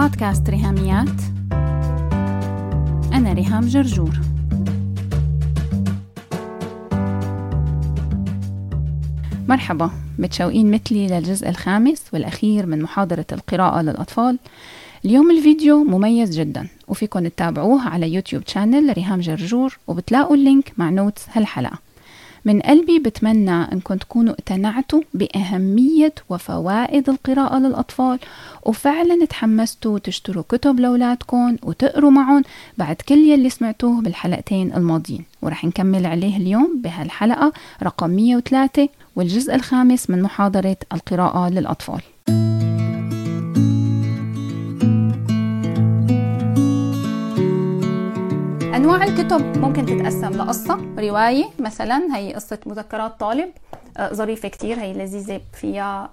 بودكاست ريهاميات. أنا ريهام جرجور. مرحبا متشوقين مثلي للجزء الخامس والأخير من محاضرة القراءة للأطفال. اليوم الفيديو مميز جدا وفيكن تتابعوه على يوتيوب channel ريهام جرجور وبتلاقوا ال link مع notes هالحلقة. من قلبي بتمنى أنكم تكونوا اقتنعتوا بأهمية وفوائد القراءة للأطفال وفعلا تحمستوا تشتروا كتب لأولادكم وتقروا معهم بعد كل يلي سمعتوه بالحلقتين الماضيين. ورح نكمل عليه اليوم بهالحلقة رقم 103 والجزء الخامس من محاضرة القراءة للأطفال. أنواع الكتب ممكن تتقسم لقصة رواية مثلا هي قصة مذكرات طالب آه، ظريفة كتير هي لذيذة فيها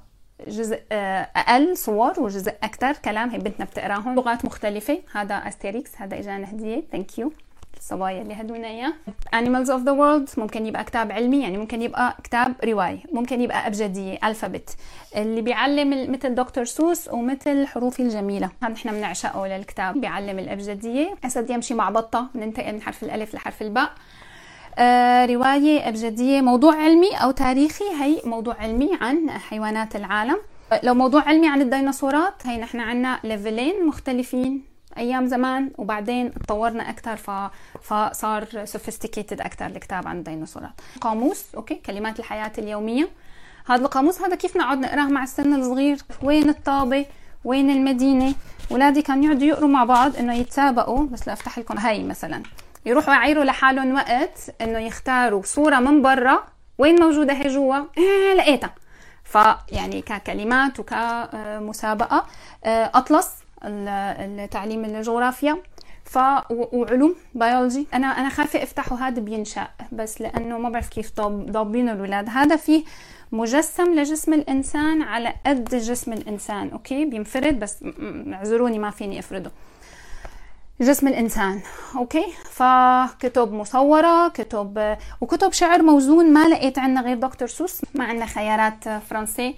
جزء آه، أقل صور وجزء أكثر كلام هي بنتنا بتقراهم لغات مختلفة هذا أستيريكس هذا إجانا هدية thank you الصبايا اللي هدونا إياه. Animals of the World ممكن يبقى كتاب علمي يعني ممكن يبقى كتاب رواية ممكن يبقى أبجدية alphabet اللي بيعلم مثل دكتور سوس ومثل حروفي الجميلة. هذا نحن بنعشقه للكتاب بيعلم الأبجدية. أسد يمشي مع بطة بننتقل من حرف الألف لحرف الباء. آه رواية أبجدية موضوع علمي أو تاريخي؟ هي موضوع علمي عن حيوانات العالم. لو موضوع علمي عن الديناصورات هي نحن عنا ليفلين مختلفين. أيام زمان وبعدين تطورنا أكثر. فصار sophisticated أكثر الكتاب عن الديناصورات. قاموس okay كلمات الحياة اليومية. هذا القاموس هذا كيف نقعد نقراه مع السن الصغير؟ وين الطابة؟ وين المدينة؟ اولادي كانوا يقعدوا يقروا مع بعض إنه يتسابقوا. بس لافتح لكم هاي مثلا. يروحوا يعيروا لحالهم وقت إنه يختاروا صورة من برا. وين موجودة هي؟ جوا. إيه لقيتها. فيعني ككلمات وكمسابقة. آه، أطلس. التعليم الجغرافيا. ف وعلوم بيولوجي أنا أنا خايفة أفتحه هذا بينشأ بس لأنه ما بعرف كيف ضابين الاولاد هذا فيه مجسم لجسم الإنسان على قد جسم الإنسان okay؟ بينفرد بس اعذروني ما فيني أفرده. جسم الإنسان okay؟ فكتب مصورة كتب وكتب شعر موزون ما لقيت عندنا غير دكتور سوس ما عندنا خيارات فرنسي.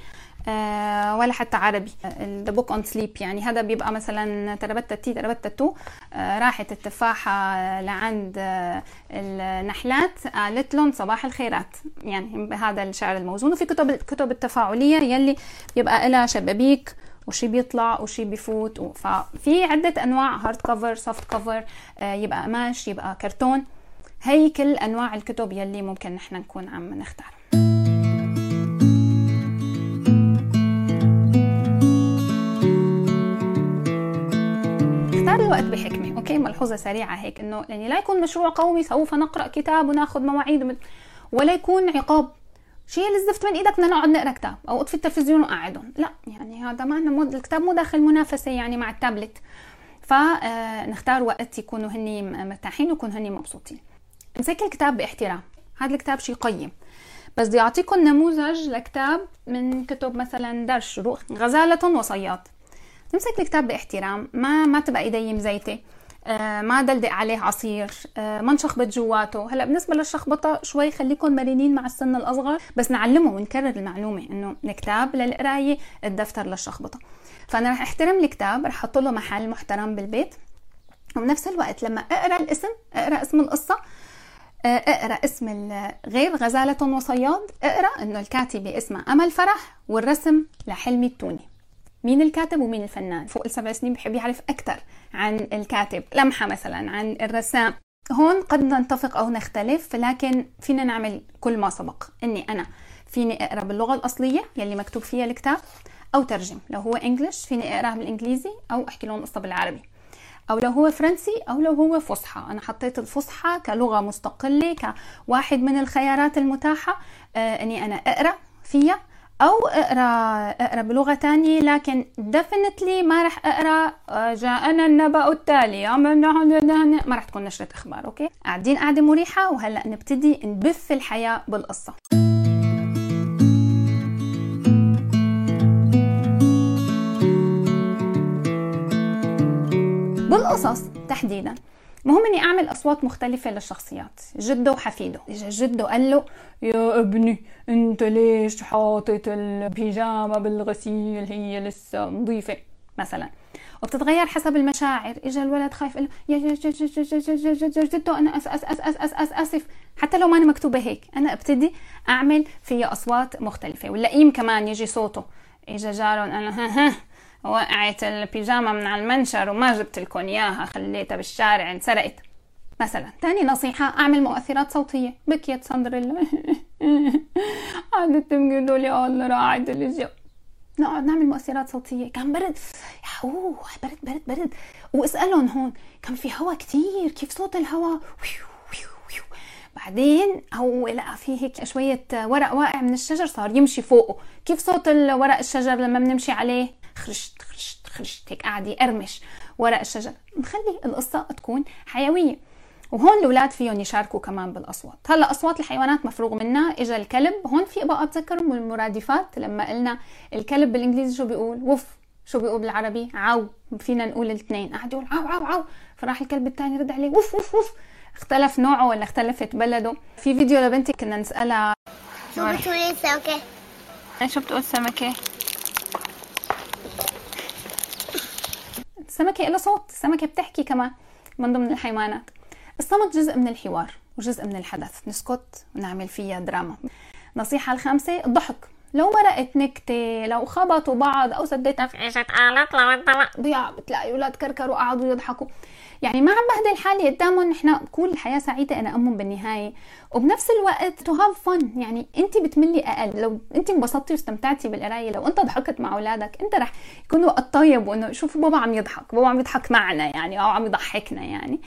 ولا حتى عربي. the book on sleep يعني هذا بيبقى مثلا تربتتي تربتتي آه، راحت التفاحة لعند آه، النحلات قالت لهم صباح الخيرات. يعني هذا الشعر الموزون. وفي كتب الكتب التفاعلية يلي بيبقى لها شبابيك وشي بيطلع وشي بيفوت. ففي عدة أنواع hard cover soft cover يبقى قماش يبقى كرتون. هي كل أنواع الكتب يلي ممكن نحن نكون عم نختار الوقت بحكمة. okay؟ ملحوظة سريعة هيك إنه يعني لا يكون مشروع قومي سوف نقرأ كتاب وناخذ مواعيد ولا يكون عقاب. شيل الزفت من إيدك بدنا نقعد نقرأ كتاب أو اطفي التلفزيون وقعدهم لا يعني هذا ما مود الكتاب مو داخل منافسة يعني مع التابلت. فنختار وقت يكونوا هني مرتاحين ويكونوا هني مبسوطين. امسك الكتاب باحترام. هذا الكتاب شيء قيم. بس بدي أعطيكم نموذج لكتاب من كتب مثلا دار الشروق غزالة وصياد. نمسك الكتاب باحترام ما ما تبقى إيدي مزيتة. آه ما دلدق عليه عصير. آه ما نشخبط جواته هلأ بالنسبة للشخبطه شوي خليكم مرنين مع السن الأصغر بس نعلمه ونكرر المعلومة إنه الكتاب للقراية الدفتر للشخبطه فأنا رح أحترم الكتاب رح أحط له محل محترم بالبيت. وبنفس الوقت لما أقرأ الاسم أقرأ اسم القصة آه، أقرأ اسم غير غزالة وصياد أقرأ إنه الكاتبة اسمها أمل فرح والرسم لحلمي التوني. مين الكاتب ومين الفنان؟ فوق السبع سنين بحب يعرف أكثر عن الكاتب. لمحة مثلا عن الرسام. هون قد نتفق أو نختلف لكن فينا نعمل كل ما سبق. إني أنا فيني أقرأ باللغة الأصلية يلي مكتوب فيها الكتاب أو ترجم. لو هو English فيني أقرأ بالإنجليزي أو أحكي لهم قصة بالعربي. أو لو هو فرنسي أو لو هو فصحى. أنا حطيت الفصحى كلغة مستقلة كواحد من الخيارات المتاحة آه إني أنا أقرأ فيها أو أقرأ أقرأ بلغة تانية لكن definitely ما رح أقرأ. آه، جاءنا النبأ التالي. ما رح تكون نشرة إخبار okay؟ قاعدين قاعدة مريحة وهلأ نبتدي نبث الحياة بالقصة. بالقصص تحديدا. المهم إني أعمل أصوات مختلفة للشخصيات. جده وحفيده جده قال له يا ابني أنت ليش حاطط البيجامة بالغسيل؟ هي لسه نظيفة. مثلا. وبتتغير حسب المشاعر. اجى الولد خايف له يا جدو أنا أس أس أس أس أس أس أسف. حتى لو ما أنا مكتوبة هيك أنا أبتدي أعمل فيها أصوات مختلفة. واللئيم كمان يجي صوته. اجى جارهم أنا ها ها. وقعت البيجامة من على المنشر وما جبت لكم إياها خليتها بالشارع انسرقت. مثلا. تاني نصيحة أعمل مؤثرات صوتية. بكيت ساندريلا قعدت تقولوا لي الله راعد الجو نقعد نعمل مؤثرات صوتية. كان برد. أوه برد برد برد. واسألهم هون. كان في هوا كتير. كيف صوت الهوا؟ بعدين هو لقى فيه هيك شوية ورق واقع من الشجر صار يمشي فوقه. كيف صوت الورق الشجر لما بنمشي عليه؟ خرشت خرشت خرشت هيك قاعد يقرمش ورق الشجر. نخلي القصة تكون حيوية. وهون الأولاد فيهم يشاركوا كمان بالأصوات. هلأ أصوات الحيوانات مفروغ منها. اجى الكلب هون في بقى بتذكروا من المرادفات لما قلنا الكلب بالإنجليزي شو بيقول؟ وف. شو بيقول بالعربي؟ عو فينا نقول الاثنين. قعد يقول عو عو عو فراح الكلب الثاني رد عليه وف وف وف. اختلف نوعه ولا اختلفت بلده. في فيديو لبنتي كنا نسألها. شو بتقولي السمكة؟ شو بتقول سمكة؟ السمكة لها صوت السمكة بتحكي كمان من ضمن الحيوانات. الصمت جزء من الحوار وجزء من الحدث. نسكت ونعمل فيها دراما. النصيحة الخامسة الضحك. لو مرقت نكتة لو خبطوا بعض أو سديتها في عيشة قالت لو انت ضياع بتلاقي أولاد كركروا قعدوا يضحكوا. يعني ما عم بهدل حالي قدامهم نحن كل الحياة سعيدة أنا أمهم بالنهاية. وبنفس الوقت to have fun يعني أنت بتملي أقل. لو أنت انبسطتي واستمتعتي بالقراية لو أنت ضحكت مع أولادك أنت رح يكون وقت طيب وإنه شوفوا بابا عم يضحك بابا عم يضحك معنا يعني أو عم يضحكنا يعني.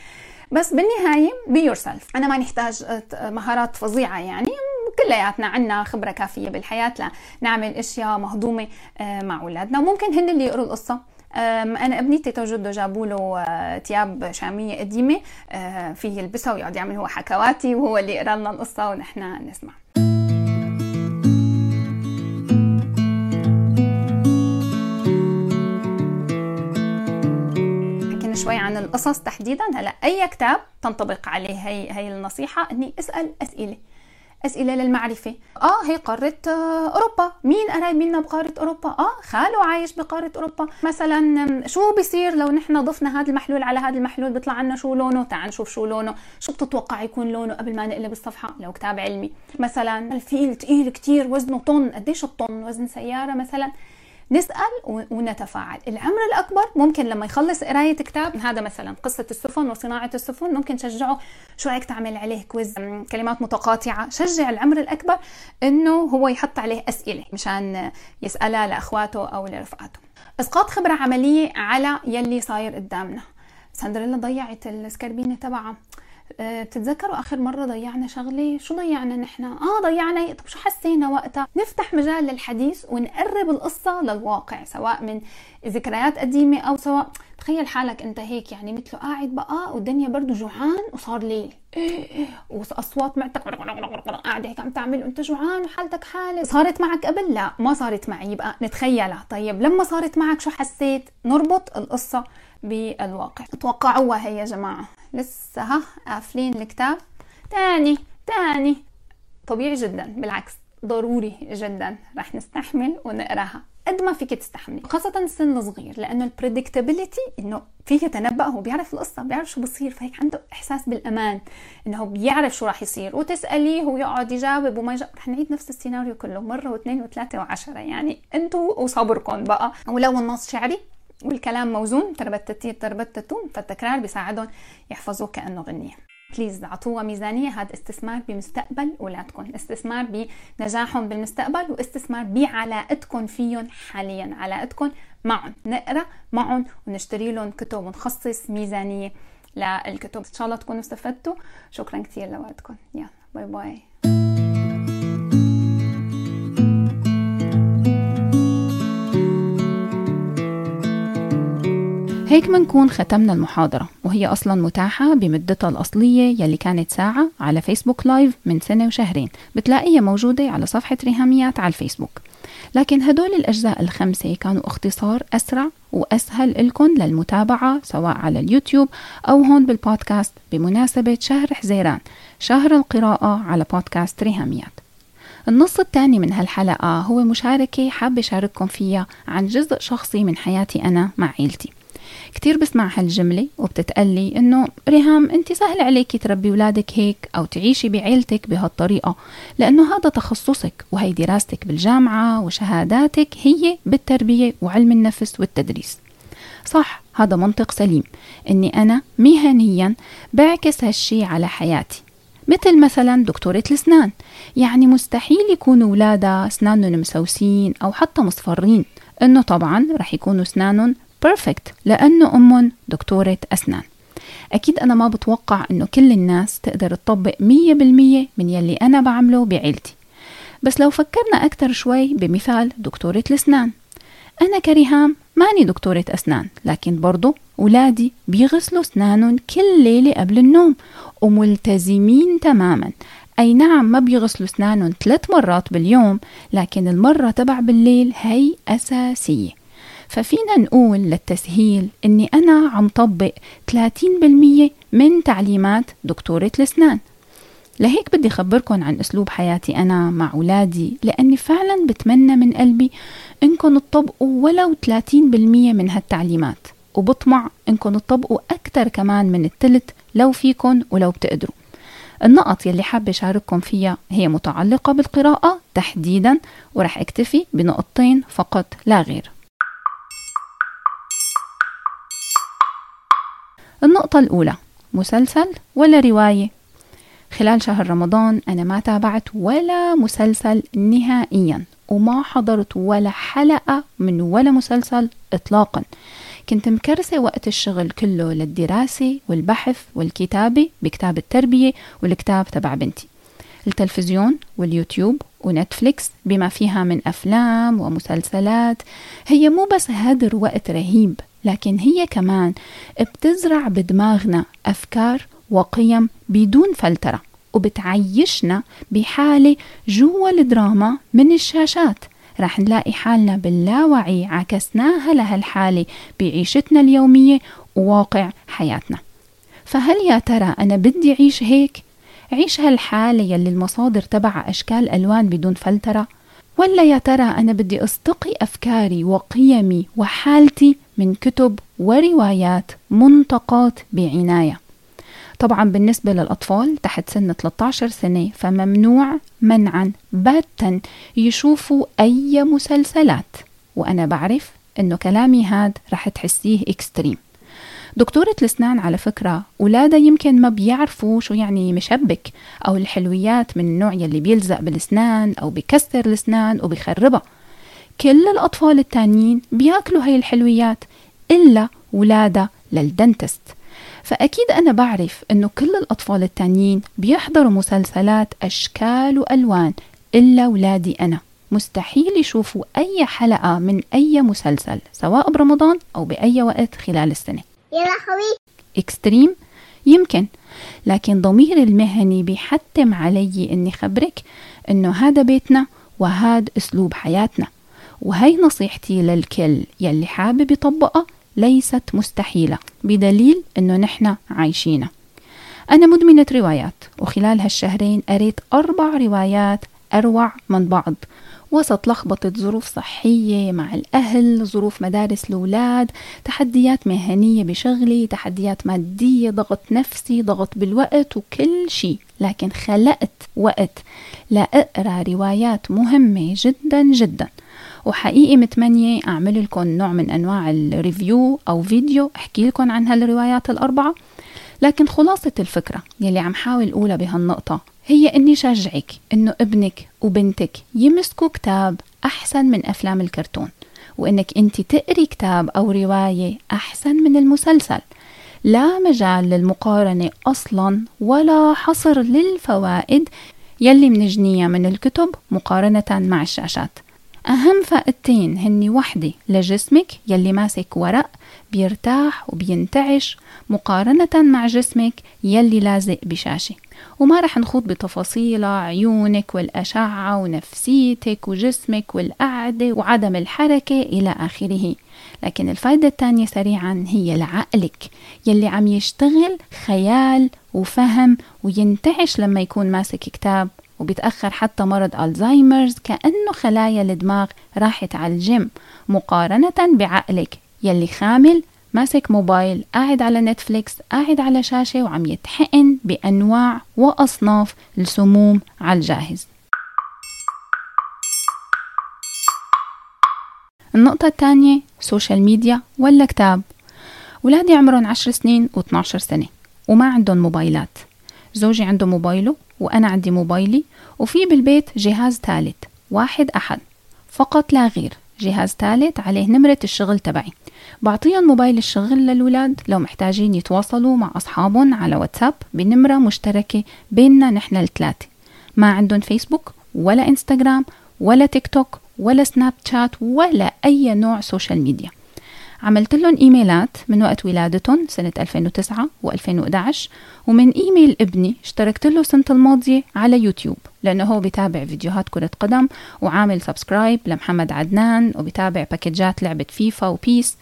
بس بالنهاية be yourself أنا ما نحتاج مهارات فظيعة يعني كلياتنا عنا خبرة كافية بالحياة لنعمل أشياء مهضومة آه، مع أولادنا. ممكن هن اللي يقروا القصة. أنا ابني تيتا جدو جابوا له ثياب آه، شامية قديمة آه، فيه يلبسها ويقعد يعمل هو حكواتي وهو اللي يقرأ لنا القصة ونحن نسمع. شوي عن القصص تحديدا. هلا أي كتاب تنطبق عليه؟ هي هي النصيحة إني أسأل أسئلة أسئلة للمعرفة. آه هي قارة آه، أوروبا. مين قرايب منا بقارة أوروبا؟ آه خاله عايش بقارة أوروبا. مثلا شو بصير لو نحن ضفنا هذا المحلول على هذا المحلول؟ بيطلع عنا شو لونه؟ تعال نشوف شو لونه. شو بتتوقع يكون لونه قبل ما نقلب الصفحة؟ لو كتاب علمي. مثلا الفيل تقيل كتير وزنه طن. قديش الطن؟ وزن سيارة مثلا. نسأل ونتفاعل. العمر الأكبر ممكن لما يخلص قراية كتاب هذا مثلا قصة السفن وصناعة السفن ممكن تشجعه شو رأيك تعمل عليه كويز كلمات متقاطعة. شجع العمر الأكبر إنه هو يحط عليه أسئلة مشان يسألها لأخواته أو لرفقاته. إسقاط خبرة عملية على يلي صاير قدامنا. سندريلا ضيعت السكربينة تبعها. بتتذكروا آخر مرة ضيعنا شغله شو ضيعنا نحن؟ آه ضيعنا طب شو حسينا وقتها؟ نفتح مجال للحديث ونقرب القصة للواقع سواء من ذكريات قديمة أو سواء تخيل حالك أنت هيك يعني مثله قاعد بقى والدنيا برضه جوعان وصار ليل. وأصوات معتك قاعدة هيك عم تعمل وأنت جوعان وحالتك حالة. صارت معك قبل؟ لا ما صارت معي. يبقى نتخيلها. طيب لما صارت معك شو حسيت؟ نربط القصة بالواقع. توقعوها هي يا جماعة. لسه ها قافلين الكتاب. تاني تاني. طبيعي جدا بالعكس ضروري جدا. رح نستحمل ونقراها قد ما فيك تستحملي خاصة السن الصغير لأنه البريدكتابيلتي إنه فيك يتنبأ هو بيعرف القصة بيعرف شو بصير فهيك عنده إحساس بالأمان إنه بيعرف شو راح يصير. وتسأليه ويقعد يجاوب وما يجاوب. رح نعيد نفس السيناريو كله مرة واثنين وثلاثة وعشرة. يعني أنتوا وصبركم بقى. ولو النص شعري والكلام موزون تربتتي تربتتون فالتكرار بيساعدهم يحفظوه كأنه غنية. please اعطوها ميزانية هذا استثمار بمستقبل اولادكم استثمار بنجاحهم بالمستقبل واستثمار بعلاقتكم فيهم حاليا. علاقتكم معهم. نقرأ معهم ونشتري لهم كتب ونخصص ميزانية للكتب. إن شاء الله تكونوا استفدتوا. شكرا كثير لوقتكم. يلا bye bye هيك منكون ختمنا المحاضرة وهي أصلا متاحة بمدتها الأصلية يلي كانت ساعة على فيسبوك لايف من سنة وشهرين بتلاقيها موجودة على صفحة ريهاميات على الفيسبوك. لكن هدول الأجزاء الخمسة كانوا اختصار أسرع وأسهل لكم للمتابعة سواء على اليوتيوب أو هون بالبودكاست بمناسبة شهر حزيران شهر القراءة على بودكاست ريهاميات. النص الثاني من هالحلقة هو مشاركة حابة شارككم فيها عن جزء شخصي من حياتي أنا مع عيلتي. كتير بسمع هالجملة وبتتقلي إنه ريهام أنت سهل عليكي تربي ولادك هيك أو تعيشي بعيلتك بهالطريقة لأنه هذا تخصصك وهي دراستك بالجامعة وشهاداتك هي بالتربية وعلم النفس والتدريس. صح هذا منطق سليم إني أنا مهنيا بعكس هالشي على حياتي مثل مثلا دكتورة الأسنان. يعني مستحيل يكونوا ولادها أسنانهم مسوسين أو حتى مصفرين إنه طبعا رح يكونوا أسنانهم بيرفكت لأنه أمهم دكتورة أسنان. أكيد أنا ما بتوقع إنه كل الناس تقدر تطبق مية بالمية من يلي أنا بعمله بعيلتي. بس لو فكرنا أكتر شوي بمثال دكتورة الأسنان. أنا كريهام ماني دكتورة أسنان لكن برضو أولادي بيغسلوا أسنانهم كل ليلة قبل النوم وملتزمين تماما. أي نعم ما بيغسلوا أسنانهم ثلاث مرات باليوم لكن المرة تبع بالليل هي أساسية. ففينا نقول للتسهيل أني أنا عم طبق 30% من تعليمات دكتورة الأسنان لهيك بدي أخبركن عن أسلوب حياتي أنا مع أولادي لأني فعلا بتمنى من قلبي إنكم تطبقوا ولو 30% من هالتعليمات. وبطمع إنكم تطبقوا أكثر كمان من التلت لو فيكن ولو بتقدروا. النقط يلي حابة أشارككم فيها هي متعلقة بالقراءة تحديدا ورح أكتفي بنقطتين فقط لا غير. النقطة الأولى مسلسل ولا رواية؟ خلال شهر رمضان أنا ما تابعت ولا مسلسل نهائيا وما حضرت ولا حلقة من ولا مسلسل إطلاقا. كنت مكرسة وقت الشغل كله للدراسة والبحث والكتابة بكتاب التربية والكتاب تبع بنتي. التلفزيون واليوتيوب ونتفليكس بما فيها من أفلام ومسلسلات. هي مو بس هدر وقت رهيب لكن هي كمان بتزرع بدماغنا أفكار وقيم بدون فلترة وبتعيشنا بحالة جوا الدراما من الشاشات رح نلاقي حالنا باللاوعي عكسناها لهالحالة بعيشتنا اليومية وواقع حياتنا فهل يا ترى أنا بدي أعيش هيك؟ عيش هالحالة يلي المصادر تبعها أشكال ألوان بدون فلترة؟ ولا يا ترى أنا بدي أستقي أفكاري وقيمي وحالتي من كتب وروايات منتقات بعناية؟ طبعا بالنسبة للأطفال تحت سن 13 سنة فممنوع منعا باتا يشوفوا أي مسلسلات. وأنا بعرف إنه كلامي هاد رح تحسيه extreme دكتورة الأسنان على فكرة أولادها يمكن ما بيعرفوا شو يعني مشبك أو الحلويات من النوع يلي بيلزق بالأسنان أو بكسر الأسنان وبيخربها كل الأطفال التانيين بيأكلوا هاي الحلويات إلا ولادها لل dentist. فأكيد أنا بعرف إنه كل الأطفال التانيين بيحضروا مسلسلات أشكال وألوان إلا ولادي أنا. مستحيل يشوفوا أي حلقة من أي مسلسل سواء برمضان أو بأي وقت خلال السنة. يا لهوي. إكستريم يمكن. لكن ضميري المهني بيحتم علي إني خبرك إنه هذا بيتنا وهذا أسلوب حياتنا. وهي نصيحتي للكل يلي حابب يطبقها ليست مستحيلة بدليل أنه نحن عايشينها. أنا مدمنة روايات وخلال هالشهرين قريت أربع روايات أروع من بعض. وسط لخبطة ظروف صحية مع الأهل ظروف مدارس الأولاد تحديات مهنية بشغلي تحديات مادية ضغط نفسي ضغط بالوقت وكل شيء لكن خلقت وقت لأقرأ روايات مهمة جدا جدا. وحقيقي متمنية أعمل لكم نوع من أنواع الريفيو أو فيديو أحكي لكم عن هالروايات الأربعة. لكن خلاصة الفكرة يلي عم حاول أقولها بهالنقطة هي إني شجعك إنه ابنك وبنتك يمسكوا كتاب أحسن من أفلام الكرتون وإنك أنت تقري كتاب أو رواية أحسن من المسلسل. لا مجال للمقارنة أصلا ولا حصر للفوائد يلي منجنيها من الكتب مقارنة مع الشاشات. أهم فائدتين هني وحدة لجسمك يلي ماسك ورق بيرتاح وبينتعش مقارنة مع جسمك يلي لازق بشاشة وما رح نخوض بتفاصيل عيونك والأشعة ونفسيتك وجسمك والقعدة وعدم الحركة إلى آخره. لكن الفايدة الثانية سريعا هي لعقلك يلي عم يشتغل خيال وفهم وينتعش لما يكون ماسك كتاب وبيتأخر حتى مرض ألزايمرز كأنه خلايا الدماغ راحت عال game مقارنة بعقلك. يلي خامل ماسك موبايل قاعد على نتفليكس قاعد على شاشة وعم يتحقن بأنواع وأصناف السموم على الجاهز النقطة الثانية social media ولا كتاب؟ ولادي عمرهم عشر سنين و12 سنة وما عندهم موبايلات. زوجي عنده موبايله وأنا عندي موبايلي وفي بالبيت جهاز ثالث واحد أحد فقط لا غير. جهاز ثالث عليه نمرة الشغل تبعي. بعطيهم موبايل الشغل للولاد لو محتاجين يتواصلوا مع أصحابهم على واتساب بنمرة مشتركة بيننا نحن الثلاثة. ما عندهم فيسبوك ولا إنستغرام ولا تيك توك ولا سناب شات ولا أي نوع social media عملت لهم إيميلات من وقت ولادتهم سنة 2009 و2011 ومن إيميل ابني اشتركت له السنة الماضية على يوتيوب لأنه هو بيتابع فيديوهات كرة قدم وعامل subscribe لمحمد عدنان وبيتابع باكجات لعبة فيفا وبيس.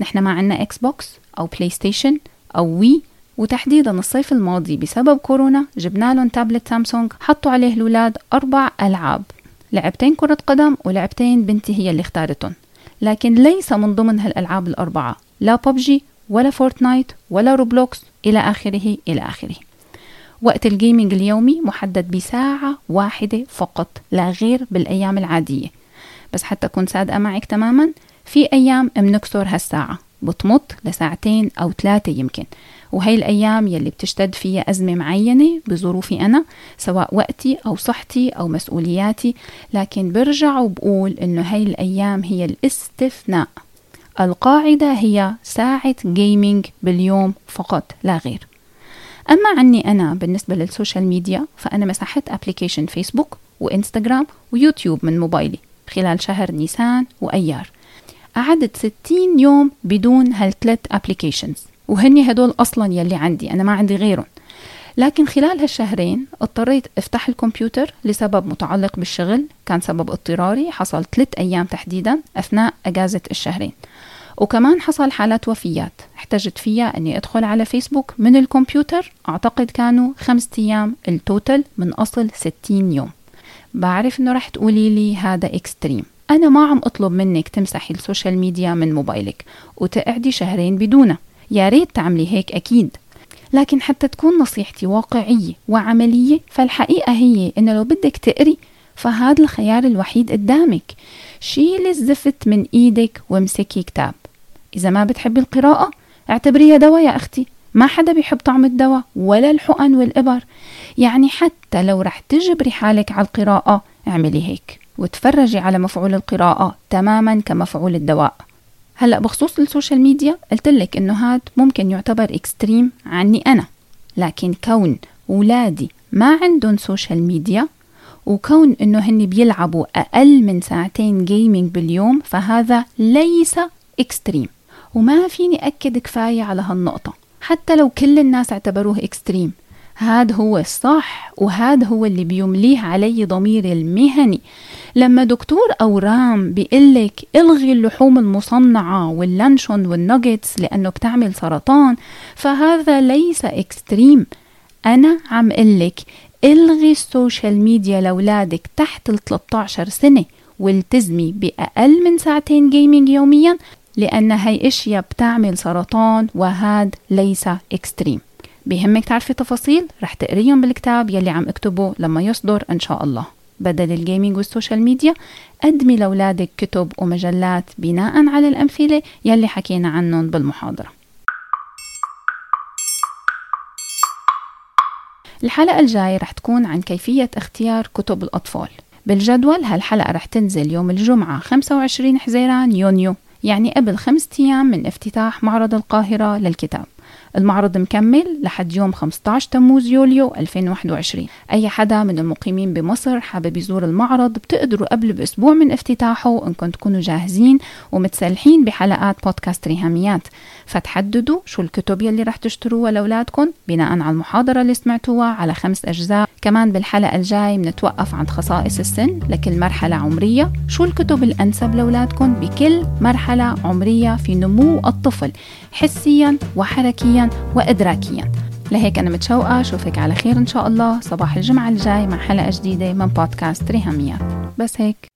نحن ما عنا إكس بوكس أو بلاي ستيشن أو وي وتحديدا الصيف الماضي بسبب كورونا جبنا لهم تابلت سامسونج حطوا عليه الأولاد أربع ألعاب لعبتين كرة قدم ولعبتين بنتي هي اللي اختارتهم. لكن ليس من ضمن هالألعاب الأربعة لا ببجي ولا فورتنايت ولا روبلوكس إلى آخره إلى آخره. وقت ال gaming اليومي محدد بساعة واحدة فقط لا غير بالأيام العادية. بس حتى أكون صادقة معك تماما في أيام بنكسر هالساعة بتمط لساعتين أو ثلاثة يمكن. وهي الأيام يلي بتشتد فيها أزمة معينة بظروفي أنا سواء وقتي أو صحتي أو مسؤولياتي. لكن برجع وبقول إنه هي الأيام هي الاستثناء. القاعدة هي ساعة gaming باليوم فقط لا غير. أما عني أنا بالنسبة لل social media فأنا مسحت application فيسبوك وإنستغرام ويوتيوب من موبايلي خلال شهر نيسان وأيار. قعدت 60 يوم بدون هالثلاث applications وهني هدول أصلا يلي عندي أنا ما عندي غيرهم. لكن خلال هالشهرين اضطريت أفتح الكمبيوتر لسبب متعلق بالشغل كان سبب اضطراري حصل ثلاث أيام تحديدا أثناء أجازة الشهرين. وكمان حصل حالات وفيات احتجت فيها إني أدخل على فيسبوك من الكمبيوتر أعتقد كانوا خمسة أيام ال total من أصل ستين يوم. بعرف إنه رح تقولي لي هذا extreme أنا ما عم أطلب منك تمسحي ال social media من موبايلك وتقعدي شهرين بدونه يا ريت تعملي هيك أكيد. لكن حتى تكون نصيحتي واقعية وعملية فالحقيقة هي إنه لو بدك تقري فهذا الخيار الوحيد قدامك. شيلي الزفت من إيدك وامسكي كتاب. إذا ما بتحبي القراءة اعتبريها دواء يا أختي. ما حدا بيحب طعم الدواء ولا الحقن والإبر. يعني حتى لو رح تجبري حالك على القراءة اعملي هيك. وتفرجي على مفعول القراءة تماما كمفعول الدواء. هلا بخصوص ال social media قلت لك إنه هاد ممكن يعتبر extreme عني أنا. لكن كون اولادي ما عندهم social media وكون إنه هن بيلعبوا أقل من ساعتين gaming باليوم فهذا ليس extreme. وما فيني أكد كفاية على هالنقطة. حتى لو كل الناس اعتبروه extreme هذا هو الصح وهذا هو اللي بيمليه علي ضميري المهني. لما دكتور أورام بيقلك إلغي اللحوم المصنعة واللانشون والنوجيتس لأنه بتعمل سرطان فهذا ليس extreme. أنا عم قلك إلغي ال social media لأولادك تحت ال 13 سنة والتزمي بأقل من ساعتين gaming يوميا لأن هي أشياء بتعمل سرطان وهذا ليس extreme. بيهمك تعرفي تفاصيل رح تقريهم بالكتاب يلي عم اكتبه لما يصدر إن شاء الله. بدل ال gaming وال social media قدمي لأولادك كتب ومجلات بناء على الأمثلة يلي حكينا عنهم بالمحاضرة. الحلقة الجاية رح تكون عن كيفية اختيار كتب الأطفال. بالجدول هالحلقة رح تنزل يوم الجمعة 25 حزيران يونيو يعني قبل خمسة أيام من افتتاح معرض القاهرة للكتاب. المعرض مكمل لحد يوم 15 تموز يوليو 2021 أي حدا من المقيمين بمصر حابب يزور المعرض بتقدروا قبل بأسبوع من افتتاحه إنكم تكونوا جاهزين ومتسلحين بحلقات بودكاست ريهاميات. فتحددوا شو الكتب يلي رح تشتروها لأولادكم بناء على المحاضرة اللي سمعتوها على خمس أجزاء. كمان بالحلقة الجاي بنتوقف عند خصائص السن لكل مرحلة عمرية. شو الكتب الأنسب لأولادكم بكل مرحلة عمرية في نمو الطفل حسيا وحركيا وإدراكيا لهيك أنا متشوقة أشوفك على خير إن شاء الله. صباح الجمعة الجاي مع حلقة جديدة من بودكاست ريهاميات بس هيك.